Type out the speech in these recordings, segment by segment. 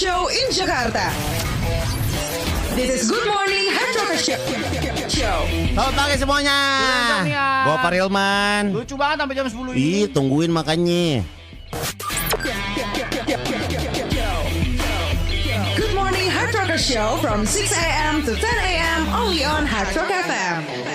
Show in Jakarta. This is Good Morning Hard Rocker Show. Show. Selamat pagi semuanya. Insomnia. Gua Pak Rilman. Lucu banget sampai jam 10 ini. Ih, tungguin makanya. Good Morning Hard Rocker Show from 6 a.m. to 10 a.m. only on Hard Rock FM.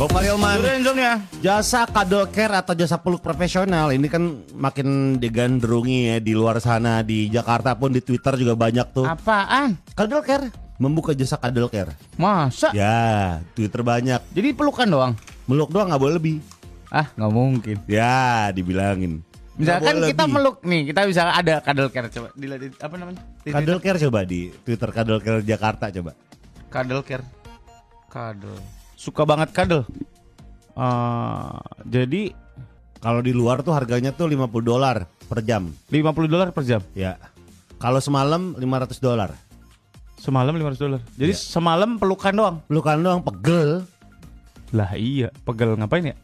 Gua Pak Rilman. Udah insomnia. Jasa kadal care atau jasa peluk profesional ini kan makin digandrungi ya di luar sana di Jakarta pun di Twitter juga banyak tuh. Apaan? Kadal care membuka jasa kadal care. Masa? Ya, Twitter banyak. Jadi pelukan doang? Meluk doang nggak boleh lebih. Ah, nggak mungkin. Ya, dibilangin. Misalkan kita lebih. meluk nih, kita bisa ada kadal care coba. Dila, di- apa namanya? Di- Kadal care coba di Twitter kadal care Jakarta coba. Kadal care. Kadal. Suka banget kadal. Eh, jadi Kalau di luar tuh harganya tuh 50 dolar per jam. 50 dolar per jam. Ya. Kalau semalam 500 dolar. Semalam 500 dolar. Jadi Iya. semalam pelukan doang. Pelukan doang pegel. Lah iya, pegel ngapain ya?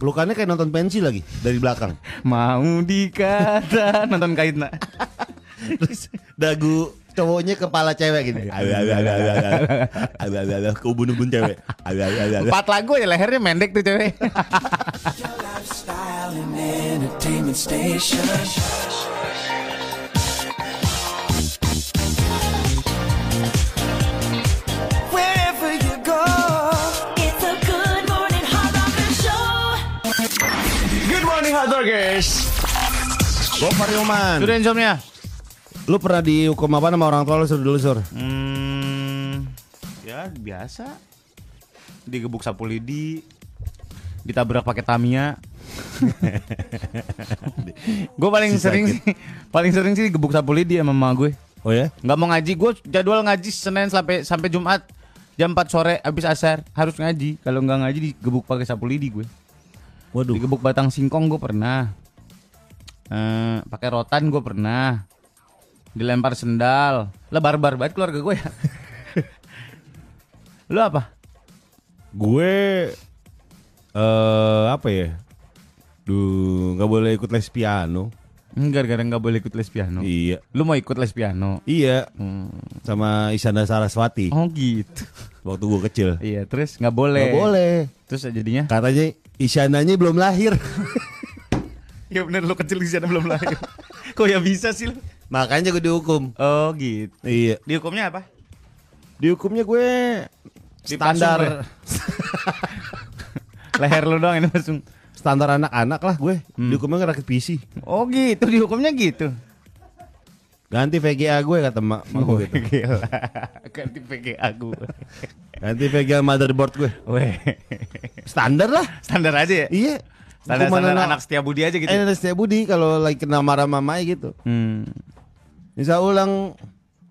Pelukannya kayak nonton pensi lagi dari belakang. Mau dikata nonton kait nak. Terus dagu cowoknya kepala cewek gini. Aduh, aduh, aduh, aduh, aduh. Aduh, aduh, aduh, ke ubun-ubun cewek. Aduh, aduh, aduh, aduh. Empat lagu ya lehernya mendek tuh cewek. Lifestyle and entertainment station. Wherever you go, It's a good morning hard rocker show. Good morning hot doggers. Gua Faryoman. Sudah insomnia? Lu pernah dihukum apa sama orang tua lu sur dulu sur? Hmm, ya biasa. Digebuk sapu lidi, ditabrak pakai Tamiya. gue paling Si sering sih, paling sering sih gebuk sapu lidi sama mama gue. Oh ya? Nggak mau ngaji, gue jadwal ngaji Senin sampai sampai Jumat jam 4 sore habis asar harus ngaji. Kalau nggak ngaji digebuk pakai sapu lidi gue. Waduh. Digebuk batang singkong gue pernah. Eh, pakai rotan gue pernah. Dilempar sendal. Lah barbar banget keluarga gue ya. Lu apa? Gue eh apa ya? Duh, nggak boleh ikut les piano. Enggak, gara nggak boleh ikut les piano. Iya. Lu mau ikut les piano? Iya, Hmm. sama Isyana Saraswati Oh gitu. waktu gue kecil. Iya, terus nggak boleh. Nggak boleh. Terus jadinya? Katanya Isyananya belum lahir. Ya bener lu kecil di sana belum lahir. Kok ya bisa sih lu? Makanya gue dihukum. Oh gitu. Iya. Dihukumnya apa? Dihukumnya gue standar Leher lu doang ini langsung. standar anak-anak lah gue. Hmm. Dihukumnya ngerakit PC. Oh gitu, dihukumnya gitu. Ganti VGA gue kata mak, mak gue gitu. Gila. Ganti PGA gue. Ganti VGA motherboard gue. Weh. Standar lah. Standar aja ya? Iya. Standar, standar anak setia budi aja gitu. Eh, anak setia budi kalau lagi kena marah mamai gitu. Hmm. Bisa ulang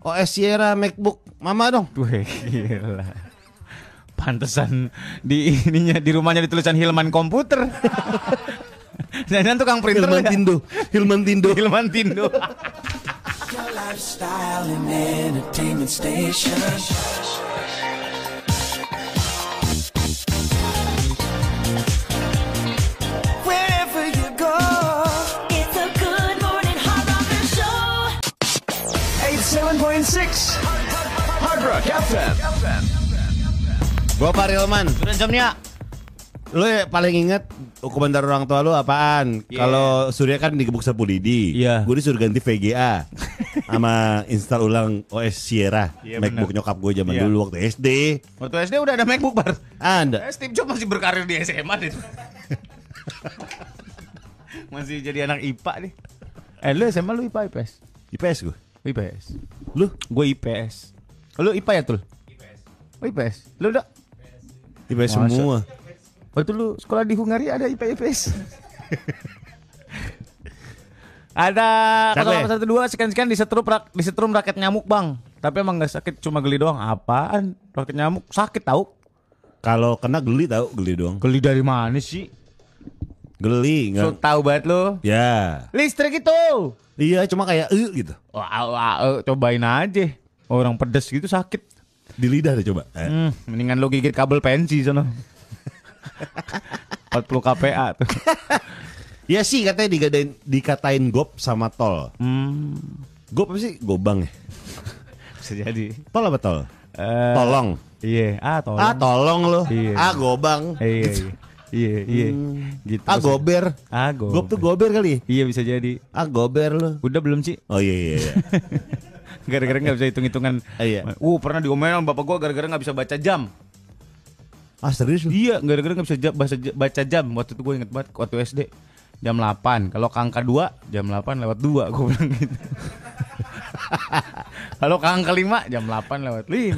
OS Sierra MacBook mama dong. Weh, gila. Pantesan di ininya di rumahnya ditulisan Hilman komputer. Jangan tukang printer Hilman ya? Tindo. Hilman Tindo. Hilman Tindo. 87.6 Hard Rock FM. Gua Pak Rilman. Insomnia? Lu ya paling inget hukuman dari orang tua lu apaan? Iya. Kalau Surya kan digebuk sapu lidi. Iya. Gue disuruh ganti VGA sama install ulang OS Sierra. Iya, MacBook bener. nyokap gue zaman Iya. dulu waktu SD. Waktu SD udah ada MacBook bar. Anda. Eh, Steve Jobs masih berkarir di SMA deh. masih jadi anak IPA nih. Eh lu SMA lu IPA IPS? IPS gue. IPS. Lu Gue IPS. Lu IPA ya tul? IPS. Oh IPS. Lu udah? IPS Masa? semua. Waktu lu sekolah di Hungaria ada IPA IPS. ada ya? 012 sekian-sekian disetrum rak, disetrum raket nyamuk bang. Tapi emang gak sakit cuma geli doang. Apaan? Raket nyamuk sakit tau? Kalau kena geli tau, geli doang. Geli dari mana sih? Geli So enggak. tahu banget lu. Ya. Listrik itu. Iya, cuma kayak eh gitu. Wah, wah, eh, cobain aja. Orang pedes gitu sakit. Di lidah deh coba. Eh. Hmm, mendingan lu gigit kabel pensi sono. 40 kPa tuh. Ya sih katanya dikatain, dikatain gop sama tol. Hmm, Gop apa sih? Gobang ya? bisa jadi. Tol apa tol? Eh, Tolong. Iya, ah tolong. Ah tolong lo. Iya. Ah gobang. Iya, iya. Iya, iya. Gitu. Ah gober. Ah, go. Gop tuh gober kali. Iya bisa jadi. Ah gober lo. Udah belum sih? Oh iya iya. iya. Gara-gara nggak bisa hitung-hitungan. Ah, iya. Uh pernah diomelin bapak gua gara-gara nggak bisa baca jam. ah serius lu? Iya, gara-gara nggak bisa ja- baca, baca jam. Waktu itu gue inget banget waktu SD jam 8. Kalau angka 2 jam 8 lewat 2 gue bilang gitu. Kalau angka 5 jam 8 lewat 5.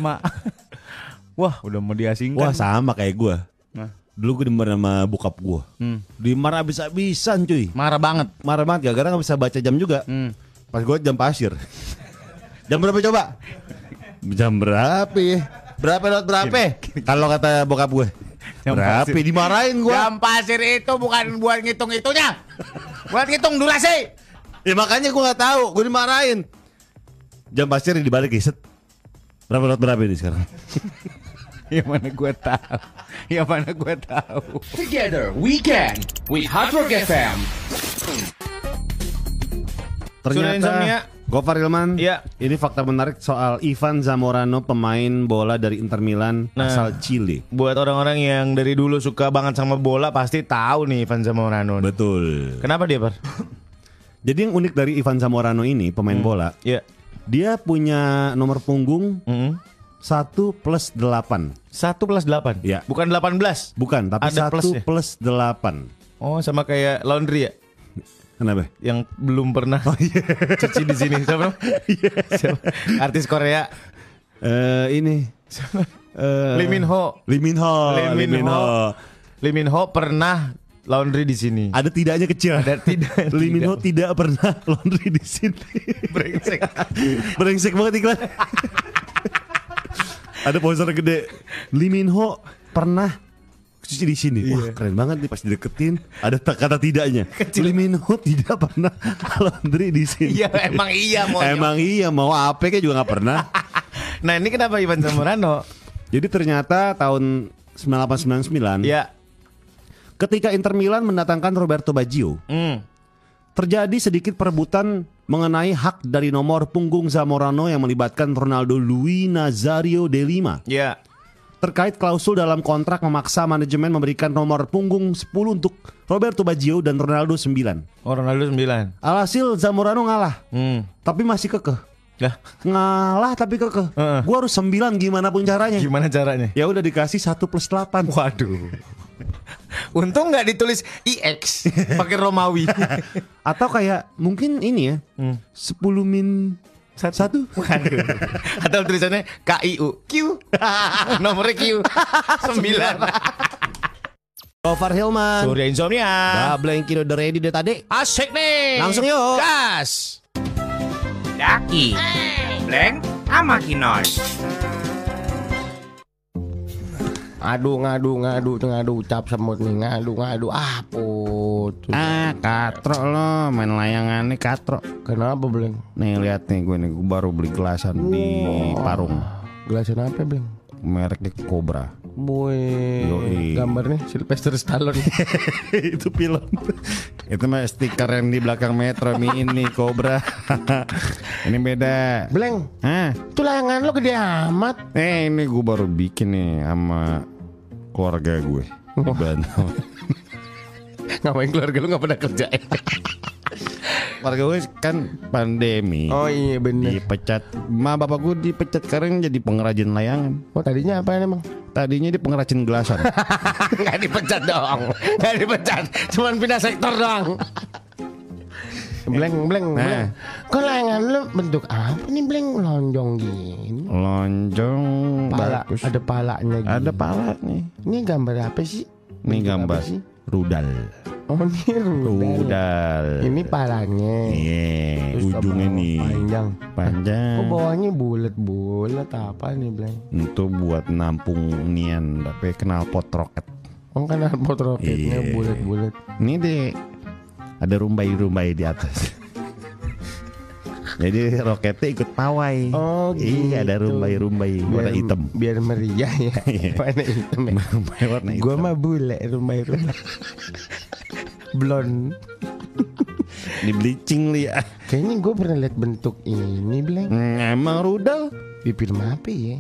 Wah, udah mau diasingkan. Wah sama kayak gua. Nah, Dulu gue dimarahin sama bokap gua. hmm, Dimarah abis-abisan cuy. marah banget. Marah banget gara-gara gak bisa baca jam juga. Hmm. Pas gue jam pasir. jam berapa coba? Jam berapa ya? Berapa lewat berapa? Kalau kata bokap gue. Jam berapa? pasir. Dimarahin gue. Jam pasir itu bukan buat ngitung itunya. Buat ngitung durasi. Ya makanya gue gak tahu. Gue dimarahin. Jam pasir dibalik ya, set. Berapa lewat berapa ini sekarang? Ya mana gue tahu. Ya mana gue tahu. Together we can with Hard Rock FM. Insomnia. Gofar Ilman, Iya. ini fakta menarik soal Ivan Zamorano pemain bola dari Inter Milan Nah. asal Chile. Buat orang-orang yang dari dulu suka banget sama bola pasti tahu nih Ivan Zamorano. Betul. Kenapa dia, Par? Jadi yang unik dari Ivan Zamorano ini pemain bola, Iya. dia punya nomor punggung Mm 1 plus 8. 1 plus 8? Iya. Bukan 18? Bukan, tapi Ada 1 plusnya? plus 8. Oh, sama kayak laundry ya? Kenapa? Yang belum pernah cuci di sini. Siapa? Siapa? Artis Korea. Eh ini eh, Lee Min Ho. Lee Min Ho. Lee Min Ho. Lee Min Ho pernah laundry di sini. Ada tidaknya kecil. Ada tidak- Lee Min Ho tidak. tidak pernah laundry di sini. Brengsek. Brengsek banget iklan. Ada poster gede. Lee Min Ho pernah cuci di sini. Wah, keren banget nih pas dideketin ada ta- kata tidaknya. Lee Min Ho tidak pernah laundry di sini. Iya, emang iya mau. Emang iya mau apa kayak juga nggak pernah. Nah, ini kenapa Ivan Zamorano? Jadi ternyata tahun 1899 ya. ketika Inter Milan mendatangkan Roberto Baggio, Hmm. terjadi sedikit perebutan mengenai hak dari nomor punggung Zamorano yang melibatkan Ronaldo Luis Nazario de Lima. Ya. Terkait klausul dalam kontrak memaksa manajemen memberikan nomor punggung 10 untuk Roberto Baggio dan Ronaldo 9. Oh, Ronaldo 9. Alhasil Zamorano ngalah, Hmm. tapi masih kekeh. Lah, Ngalah tapi kekeh. Heeh. Gua harus 9 gimana pun caranya. gimana caranya? Ya udah dikasih 1 plus 8. Waduh. Untung nggak ditulis IX pakai Romawi. Atau kayak mungkin ini ya. 10 min 1. Waduh. Atau tulisannya KIU Q. Nomornya Q. 9. Gofar Hilman. Surya Insomnia. Double yang kilo udah ready deh tadi. Asik nih. Langsung yuk. Gas. Daki, Blank, sama Kinoy. Ngadu ngadu ngadu ngadu cap semut nih ngadu ngadu ah put. Ah, katro lo main layangan nih katro. Kenapa Bleng? Nih lihat nih gue nih gue baru beli gelasan di Parung. Gelasan apa Bleng? Mereknya Cobra. Boy, Yoi. gambarnya Sylvester Stallone. Itu film. Itu mah stiker yang di belakang Metro Mini Cobra. ini beda. Bleng, Ah, itu layangan lo gede amat. eh ini gue baru bikin nih sama keluarga gue. Bantul. Ngapain keluarga lo nggak pernah kerja? Keluarga gue kan pandemi. oh iya bener. Dipecat. Ma bapak gue dipecat karena jadi pengrajin layangan. Oh tadinya apa emang? Tadinya dia pengrajin gelasan. Gak dipecat dong. Gak dipecat. Cuman pindah sektor doang. Bleng, bleng, Nah. bleng. Kok layangan lo bentuk apa nih bleng lonjong gini? Lonjong Pala, bagus. ada palanya gini. Ada pala nih. Ini gambar apa sih? Ini gambar sih? rudal. Oh ini rudal. Rudal. Ini palanya. Iya, ujungnya nih Panjang. panjang. Oh bawahnya bulat-bulat apa nih Bleng? Itu buat nampung nian, tapi kenal pot roket. Oh kan pot roketnya Iya. bulat-bulat. Ini deh ada rumbai-rumbai di atas. Jadi roketnya ikut pawai. Oh, Iya, ada gitu. rumbai-rumbai warna hitam. Biar meriah ya. Iya. Warna hitam ya. Warna hitam. Gua mah bule rumah rumah. Blond. Ini bleaching li ya. Kayaknya gue pernah lihat bentuk ini Bleng Emang rudal. Di film apa ya?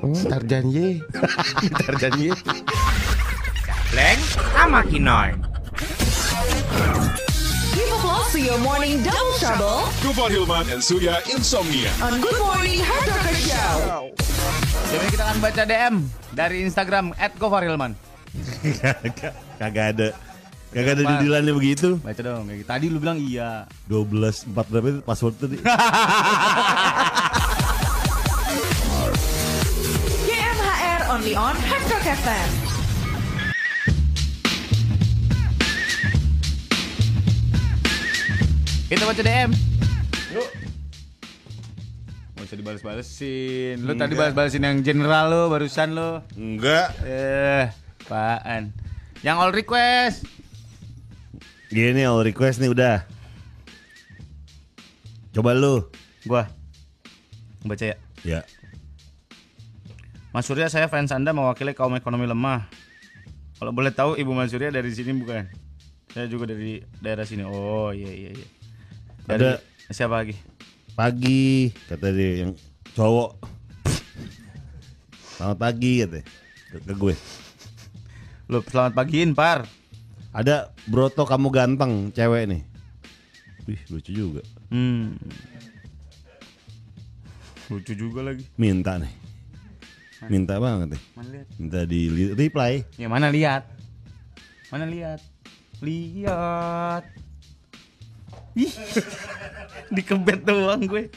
Oh, Tarjan Y Tarjan Y Bleng sama Kinoy. Give applause to your morning double trouble Gufar Hilman and Surya Insomnia. on Good Morning Hard Rocker Show. Jadi kita akan baca DM dari Instagram @gofarilman. Kagak kagak ada. Kagak ada Mas. didilannya begitu. Baca dong. Kayak gitu. Tadi lu bilang iya. 12 4 berapa itu password tadi? GMHR only on Hard Rock FM. Kita baca DM. Yuk. Gak usah dibales-balesin. Lu tadi balas-balesin yang general lo barusan lo. Enggak. Eh, apaan? Yang all request. Gini all request nih udah. Coba lu. Gua baca ya. Ya. Mas Surya saya fans Anda mewakili kaum ekonomi lemah. Kalau boleh tahu Ibu Mas Surya dari sini bukan? Saya juga dari daerah sini. Oh iya iya iya. Dari siapa lagi? Pagi kata dia yang cowok. Selamat pagi kata ke, ke gue. Lu selamat pagiin, Par. Ada Broto kamu ganteng cewek nih. Wih lucu juga. Hmm. Lucu juga lagi. Minta nih. Minta banget nih. Mana lihat? Minta di reply. Ya mana lihat? Mana lihat? Lihat. Ih. Dikebet doang gue.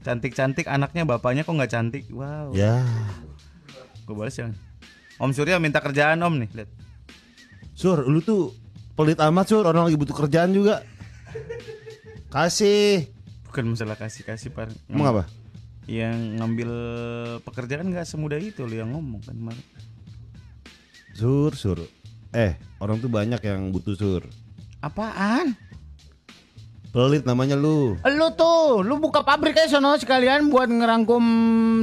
Cantik-cantik anaknya bapaknya kok nggak cantik. Wow. Ya. Gue balas jangan. Om Surya minta kerjaan Om nih, lihat. Sur, lu tuh pelit amat sur. Orang lagi butuh kerjaan juga. Kasih. Bukan masalah kasih-kasih par. Emang apa? Yang ngambil pekerjaan nggak semudah itu lo yang ngomong kan kemarin. Sur, sur. Eh, orang tuh banyak yang butuh sur. Apaan? Pelit namanya lu. Lu tuh, lu buka pabrik aja sono sekalian buat ngerangkum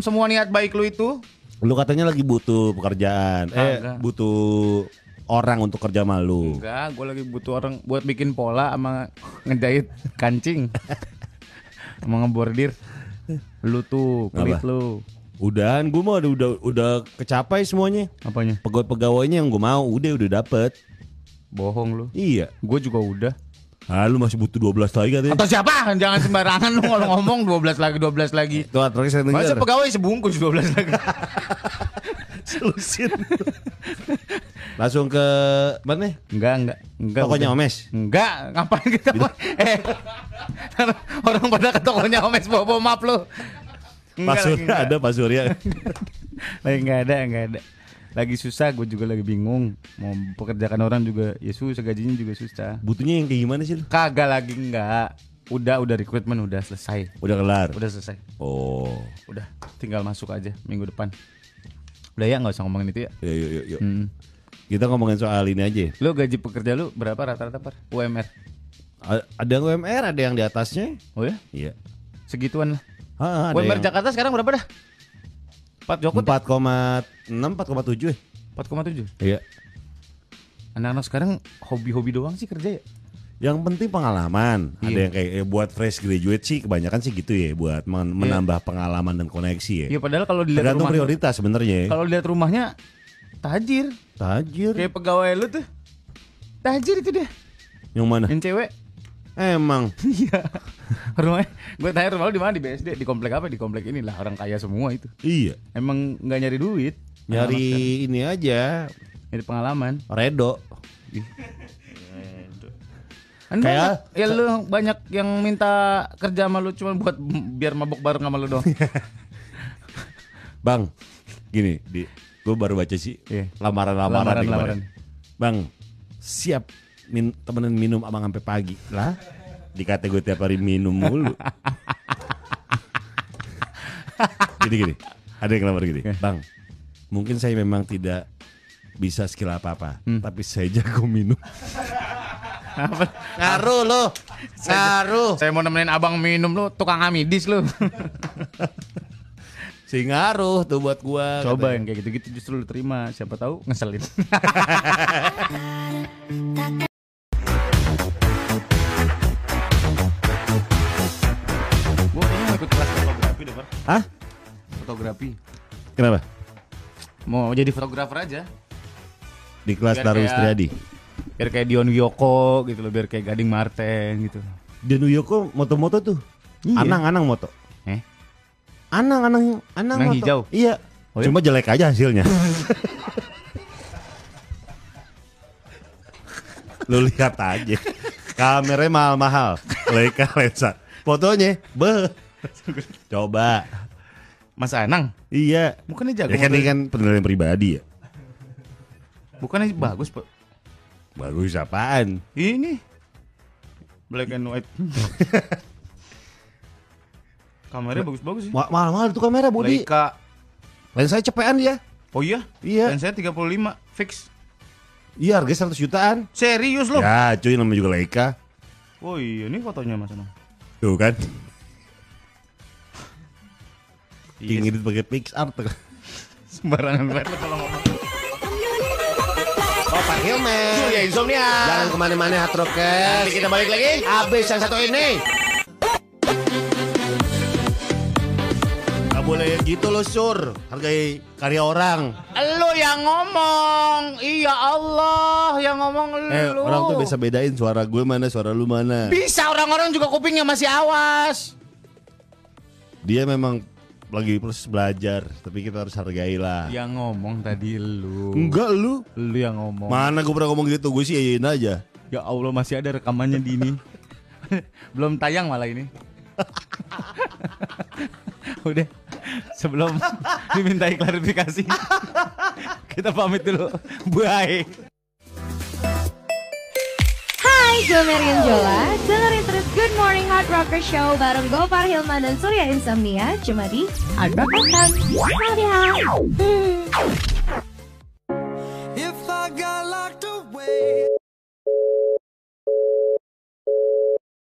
semua niat baik lu itu. Lu katanya lagi butuh pekerjaan. Eh, Kagak. butuh orang untuk kerja malu. Enggak, gue lagi butuh orang buat bikin pola sama ngejahit kancing. sama ngebordir. Lu tuh, pelit Apa? lu. Udahan, gue mah udah, udah udah kecapai semuanya. Apanya? Pegawai pegawainya yang gue mau, udah udah dapet. Bohong lu. Iya. Gue juga udah. Ah, lu masih butuh 12 lagi katanya. Atau siapa? Jangan sembarangan lu kalau ngomong 12 lagi, 12 lagi. Tuh, terus saya Masa denger. pegawai sebungkus 12 lagi. Selusin. Langsung ke mana? Enggak, enggak. Enggak. Tokonya udah. Omes. Enggak, ngapain kita Eh. orang pada ke tokonya Omes bawa map lu. Pak Surya ada Pak Surya. Lagi enggak ada, enggak ada. Lagi susah, gue juga lagi bingung. Mau pekerjakan orang juga, ya susah gajinya juga susah. Butuhnya yang kayak gimana sih lu? Kagak lagi enggak. Udah, udah rekrutmen udah selesai. Udah kelar. Udah selesai. Oh. Udah, tinggal masuk aja minggu depan. Udah ya, nggak usah ngomongin itu ya. Yuk, yuk, yuk, yuk. Hmm. Kita ngomongin soal ini aja. Lu gaji pekerja lu berapa rata-rata per UMR? A- Ada yang UMR, ada yang di atasnya. Oh ya, Iya. segituan lah. Ah, ada UMR yang Jakarta sekarang berapa dah? 4 Joko 4,6, 4,7 ya? 4,7. Iya. Anak-anak sekarang hobi-hobi doang sih kerja ya. Yang penting pengalaman. Ada Iya. yang kayak eh, buat fresh graduate sih kebanyakan sih gitu ya, buat men- menambah pengalaman dan koneksi ya. Iya padahal kalau dilihat Tergantung rumah prioritas sebenarnya. ya. kalau dilihat rumahnya tajir. Tajir. Kayak pegawai lu tuh. Tajir itu dia. Yang mana? Yang cewek. Emang. Iya. Rumahnya gue tanya rumah lu di mana di BSD? Di komplek apa? Di komplek ini lah orang kaya semua itu. Iya. Emang nggak nyari duit. Nyari ini aja. Nyari pengalaman. Redo. Kan Kayak- banyak, ya lu banyak yang minta kerja sama lu cuma buat biar mabok bareng sama lu doang. Bang, gini, di gue baru baca sih Iya. lamaran-lamaran kemarin. Bang, siap min temenin minum abang sampai pagi lah. Dikata gue tiap hari minum mulu. gini gini, ada yang lamar gini, bang. Mungkin saya memang tidak bisa skill apa-apa, tapi saya jago minum. Ngaruh lo, ngaruh. Saya mau nemenin abang minum lu tukang amidis lu. Si ngaruh tuh buat gua. Coba katanya. yang kayak gitu-gitu justru lu terima. Siapa tahu ngeselin. Hah? Fotografi. Kenapa? Mau jadi fotografer aja. Di kelas Biar Darwis kayak- Triadi. Biar kayak Dion Wiyoko gitu loh, biar kayak Gading Marten gitu. Di New York kok moto-moto tuh. Iya. Anang-anang moto. Eh? Anang-anang anang Anang moto. hijau? Iya. Oh, iya? Cuma jelek aja hasilnya. Lu lihat aja. Kameranya mahal-mahal. Leica lensa. Fotonya, be. Coba. Mas Anang, Iya. bukannya jago. Ya kan ini kan penilaian pribadi ya. Bukannya bagus, Pak. Bagus apaan? Ini black and white. Kameranya bagus-bagus sih. Ma- Mahal-mahal tuh kamera Budi. Leica. Lensa cepean dia. Oh iya? Iya. Dan saya 35 fix. Iya harga 100 jutaan. Serius loh. Ya cuy namanya juga Leica. Oh iya, ini fotonya Mas Anang. Tuh kan. Iya, King edit pakai PixArt. sembarangan banget lo kalau ngomong. Oh Pak Hilman Surya Insomnia. Jangan ke mana-mana Hard Rockers Nanti kita balik lagi. Abis yang satu ini Gak boleh gitu loh sur. Hargai karya orang. Lu yang ngomong. Iya Allah yang ngomong lu. Eh orang tuh bisa bedain suara gue mana, suara lu mana. Bisa orang-orang juga kupingnya masih awas. Dia memang lagi proses belajar, tapi kita harus hargai lah. Yang ngomong tadi lu. Enggak lu. Lu yang ngomong. Mana gue pernah ngomong gitu, gue sih iyain aja. Ya Allah masih ada rekamannya di ini. Belum tayang malah ini. Udah sebelum dimintai klarifikasi. Kita pamit dulu. Bye. Hai, gue Marion Jola. Dengerin terus Good Morning Hard Rocker Show bareng Gofar Hilman dan Surya Insomnia cuma di Hard Rock FM. Ya. Hmm.